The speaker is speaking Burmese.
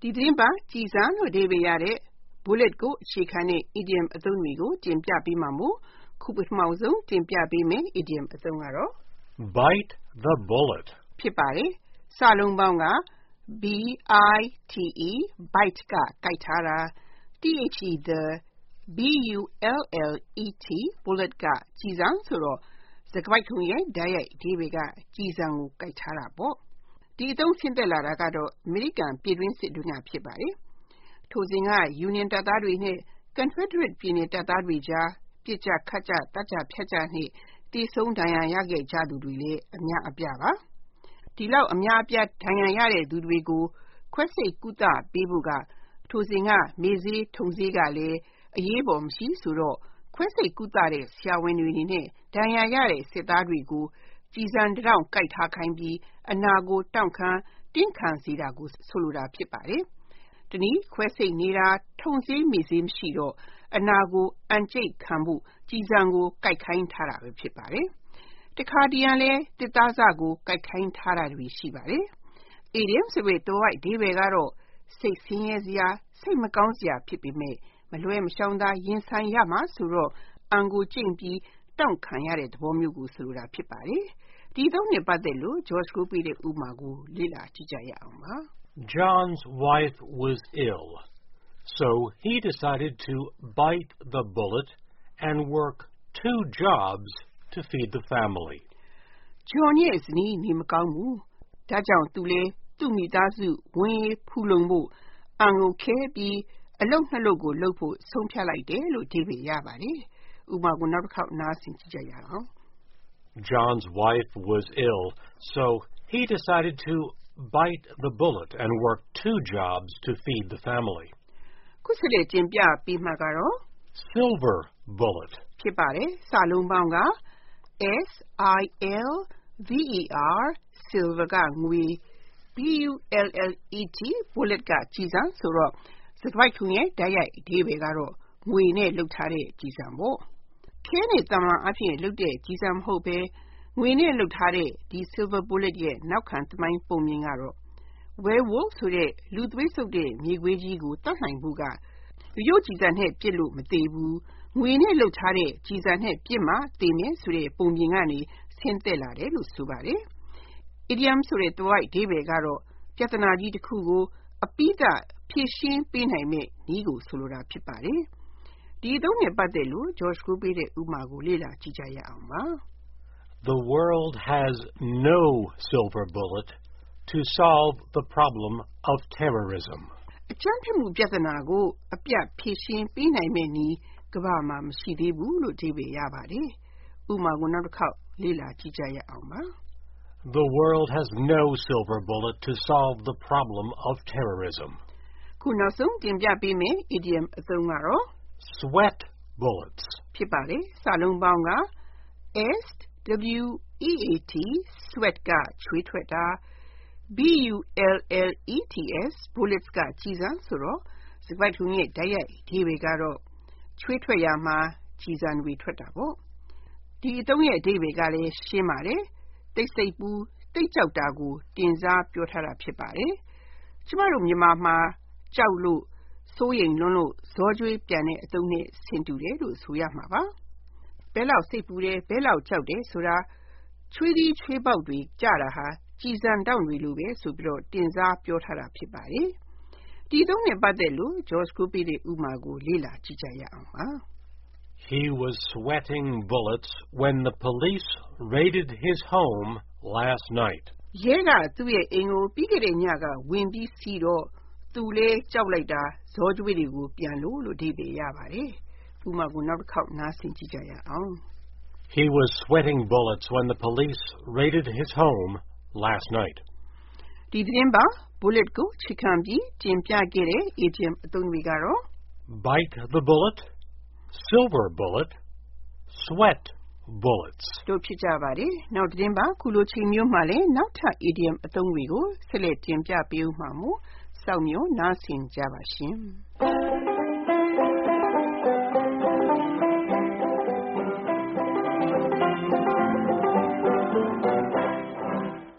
ဒီသတင်းပတ်ကြည်စံလို့ အဓိပ္ပာယ်ရတဲ့ Bullet ကိုအခြေခံတဲ့ idiom အသုံးတွေကို တင်ပြပေးမှာမို့ခု ပထမဆုံး တင်ပြပေးမယ့် idiom အသုံးကတော့ Bite the bullet ဖြစ်ပါတယ်။စလုံးပေါင်းက B I T E bite က ကိုက်ထားတာ T H E the B U L L E T bullet က ကျည်ဆံဆိုတော့ စကားပိုက်ခုံရဲ့ဓာတ်ရိုက်အဓိပ္ပာယ်က ကျည်ဆံကို ကိုက်ထားတာပေါ့ ဒီအသုံး ဆင်းသက်လာတာကတော့ အမေရိကန်ပြည်တွင်းစစ်တွင်းက ဖြစ်ပါတယ် ထိုစဉ်က Union တပ်သားတွေနဲ့ Confederate ပြည်နယ်တပ်သားတွေကြားပြစ်ကြခတ်ကြတတ်ကြဖြတ်ကြနဲ့တည်ဆုံးဒဏ်ရာရခဲ့ကြသူတွေလည်း အများအပြားပါ ဒီလောက် အများအပြား ဒဏ်ရာရတဲ့သူတွေကို ခွဲစိတ်ကုသပေးဖို့က ထိုစဉ်က မေဈေးထုံဈေးကလည်း အရေးပေါ်မရှိဆိုတော့ ခွဲစိတ်ကုသတဲ့ ဆရာဝန်တွေအနေနဲ့ ဒဏ်ရာရတဲ့ စစ်သားတွေကို ကျည်ဆံတတောင့် ကိုက်ထားခိုင်းပြီး အနာကို တောင့်ခံ တင်းခံစေတာကို ဆိုလိုတာ ဖြစ်ပါတယ်။တနည်း ခွဲစိတ်နေတာ ထုံဈေးမေဈေး မရှိတော့ အနာကိုအန်ကျိတ်ခံဖို့ ကျည်ဆံကို ကိုက်ခိုင်းထားတာပဲဖြစ်ပါတယ်။တခါတရံလဲတစ်သားစကို ကိုက်ခိုင်းထားတာတွေ ရှိပါတယ်။ idiom ဆိုတဲ့သွယ်ဝိုက်အဓိပ္ပာယ်ကတော့ စိတ်ဆင်းရဲစရာ စိတ်မကောင်းစရာ ဖြစ်ပေမဲ့မလွဲမရှောင်သာ ရင်ဆိုင်ရမှာဆိုတော့အန်ကိုကျင့်ပြီး တန့်ခံရတဲ့သဘောမျိုးကို ဆိုလိုတာ ဖြစ်ပါတယ်။ဒီအသုံးနဲ့ ပတ်သက်လို့ George ကိုပေးတဲ့ ဥပမာကို လေ့လာကြည့်ရအောင်ပါ။ John's wife was ill, so he decided to bite the bullet and work two jobs to feed the family. John ရဲ့ ဇနီး နေမကောင်းဘူး။ဒါကြောင့် သူလည်း သူ့မိသားစု ဝင်ရေးဖူလုံဖို့ အံ့ကုန်ခဲပြီး အလုပ်နှစ်လုပ်ကိုလုပ်ဖို့ ဆုံးဖြတ်လိုက်တယ်။(၂) John's wife was ill, so he decided to bite the bullet and work two jobs to feed the family. ခုဆက်လက်တင်ပြပေးမှာကတော့ Silver bullet ဖြစ်ပါတယ်။စာလုံးပေါင်းက S I L V E R silver ကငွေ B U L L E T bullet ကကျည်ဆံဆိုတော့စကားပိုက်ခုံရဲ့တိုက်ရိုက်အဓိပ္ပာယ်ကတော့ငွေနဲ့လုပ်ထားတဲ့ကျည်ဆံပေါ့။ ခဲနဲ့တမန်အဖြစ်လုပ်တဲ့ ကျည်ဆံမဟုတ်ဘဲ ငွေနဲ့လုပ်ထားတဲ့ဒီ silver bullet ရဲ့ နောက်ခံသမိုင်းပုံမြင်ကတော့ werewolf ဆိုတဲ့ လူသွေးစုပ်တဲ့ မြေခွေးကြီးကိုတတ်နိုင်ဖို့က ရိုးရိုးကျည်ဆံနဲ့ပစ်လို့ မသေဘူး ငွေနဲ့လုပ်ထားတဲ့ ကျည်ဆံနဲ့ပစ်မှ သေမယ်ဆိုတဲ့ ပုံပြင်ကနေ ဆင်းသက်လာတယ်လို့ ဆိုပါတယ်။ Idiom ဆိုတဲ့ သွယ်ဝိုက်အဓိပ္ပာယ်ကတော့ ပြဿနာကြီးတစ်ခုကို အပြီးသတ် ဖြေရှင်းပေးနိုင်မယ့်နည်းကို ဆိုလိုတာ ဖြစ်ပါတယ်။ ဒီအသုံးနဲ့ပတ်သက်လို့ George ကိုပေးတဲ့ဥပမာကိုလေ့လာကြည့်ကြရအောင်ပါ။ The world has no silver bullet to solve the problem of terrorism. အကြမ်းဖက်မှုပြဿနာကိုအပြတ်ဖြေရှင်းပေးနိုင်မယ့်နည်းကမ္ဘာမှာမရှိသေးဘူးလို့အဓိပ္ပာယ်ရပါတယ်။ဥပမာကိုနောက်တစ်ခေါက်လေ့လာကြည့်ကြရအောင်ပါ။ The world has no silver bullet to solve the problem of terrorism. ခုနောက်ဆုံးတင်ပြပေးမယ့် idiom အသုံးကတော့ Sweat bullets ဖြစ်ပါတယ်။စာလုံးပေါင်းက S W E A T sweat က ချွေးထွက်တာ B U L L E T S bullets က ကျည်ဆံဆိုတော့ စကားပိုက်ခုံရဲ့ တိုက်ရိုက်အဓိပ္ပာယ်ကတော့ ချွေးထွက်ရာမှာ ကျည်ဆံတွေ ထွက်တာပေါ့။ဒီအသုံးရဲ့ အဓိပ္ပာယ်ကလည်း ရှင်းပါတယ်။တိတ်ဆိတ်ပူတိတ်ကြောက်တာကို တင်စားပြောထားတာ ဖြစ်ပါတယ်။ကျမတို့ မြန်မာမှာ ကြောက်လို့ စိုးရိမ်လွန်းလို့ ဇောကြွေးပြန်တဲ့အသုံးနဲ့ ဆင်တူတယ်လို့ ဆိုရမှာပါ။ဘယ်လောက်စိတ်ပူတယ် ဘယ်လောက်ကြောက်တယ်ဆိုတာ ချွေးသီးချွေးပေါက်တွေကြတာဟာ ကျည်ဆံတောင့်တွေလိုပဲဆိုပြီးတော့တင်စားပြောထားတာ ဖြစ်ပါတယ်။ဒီအသုံးနဲ့ ပတ်သက်လို့ George ကိုပေးတဲ့ ဥပမာကို လေ့လာကြည့်ကြရအောင်ပါ။ He was sweating bullets when the police raided his home last night. ရဲက သူ့ရဲ့အိမ်ကို ပြီးခဲ့တဲ့ညက ဝင်ပြီးစီးတော့ သူလည်းကြောက်လိုက်တာဇောကြွေးတွေကိုပြန်လို့လို့အဓိပ္ပာယ်ရပါတယ်။ဥပမာကိုနောက်တစ်ခေါက်နားဆင်ကြည့်ကြရအောင်။ He was sweating bullets when the police raided his home last night. ဒီသတင်းပါ bullet ကိုခြေခံပြီးတင်ပြခဲ့တဲ့ idiom အသုံးတွေကတော့ Bite the bullet, silver bullet, sweat bullets. တို့ဖြစ်ကြပါတယ်။နောက်သတင်းပါခုလိုချိန်မျိုးမှလည်းနောက်ထပ် idiom အသုံးတွေကိုဆက်လက်တင်ပြပေးဦးမှာမို့ စောင့်မျှော်နားဆင်ကြပါရှင်။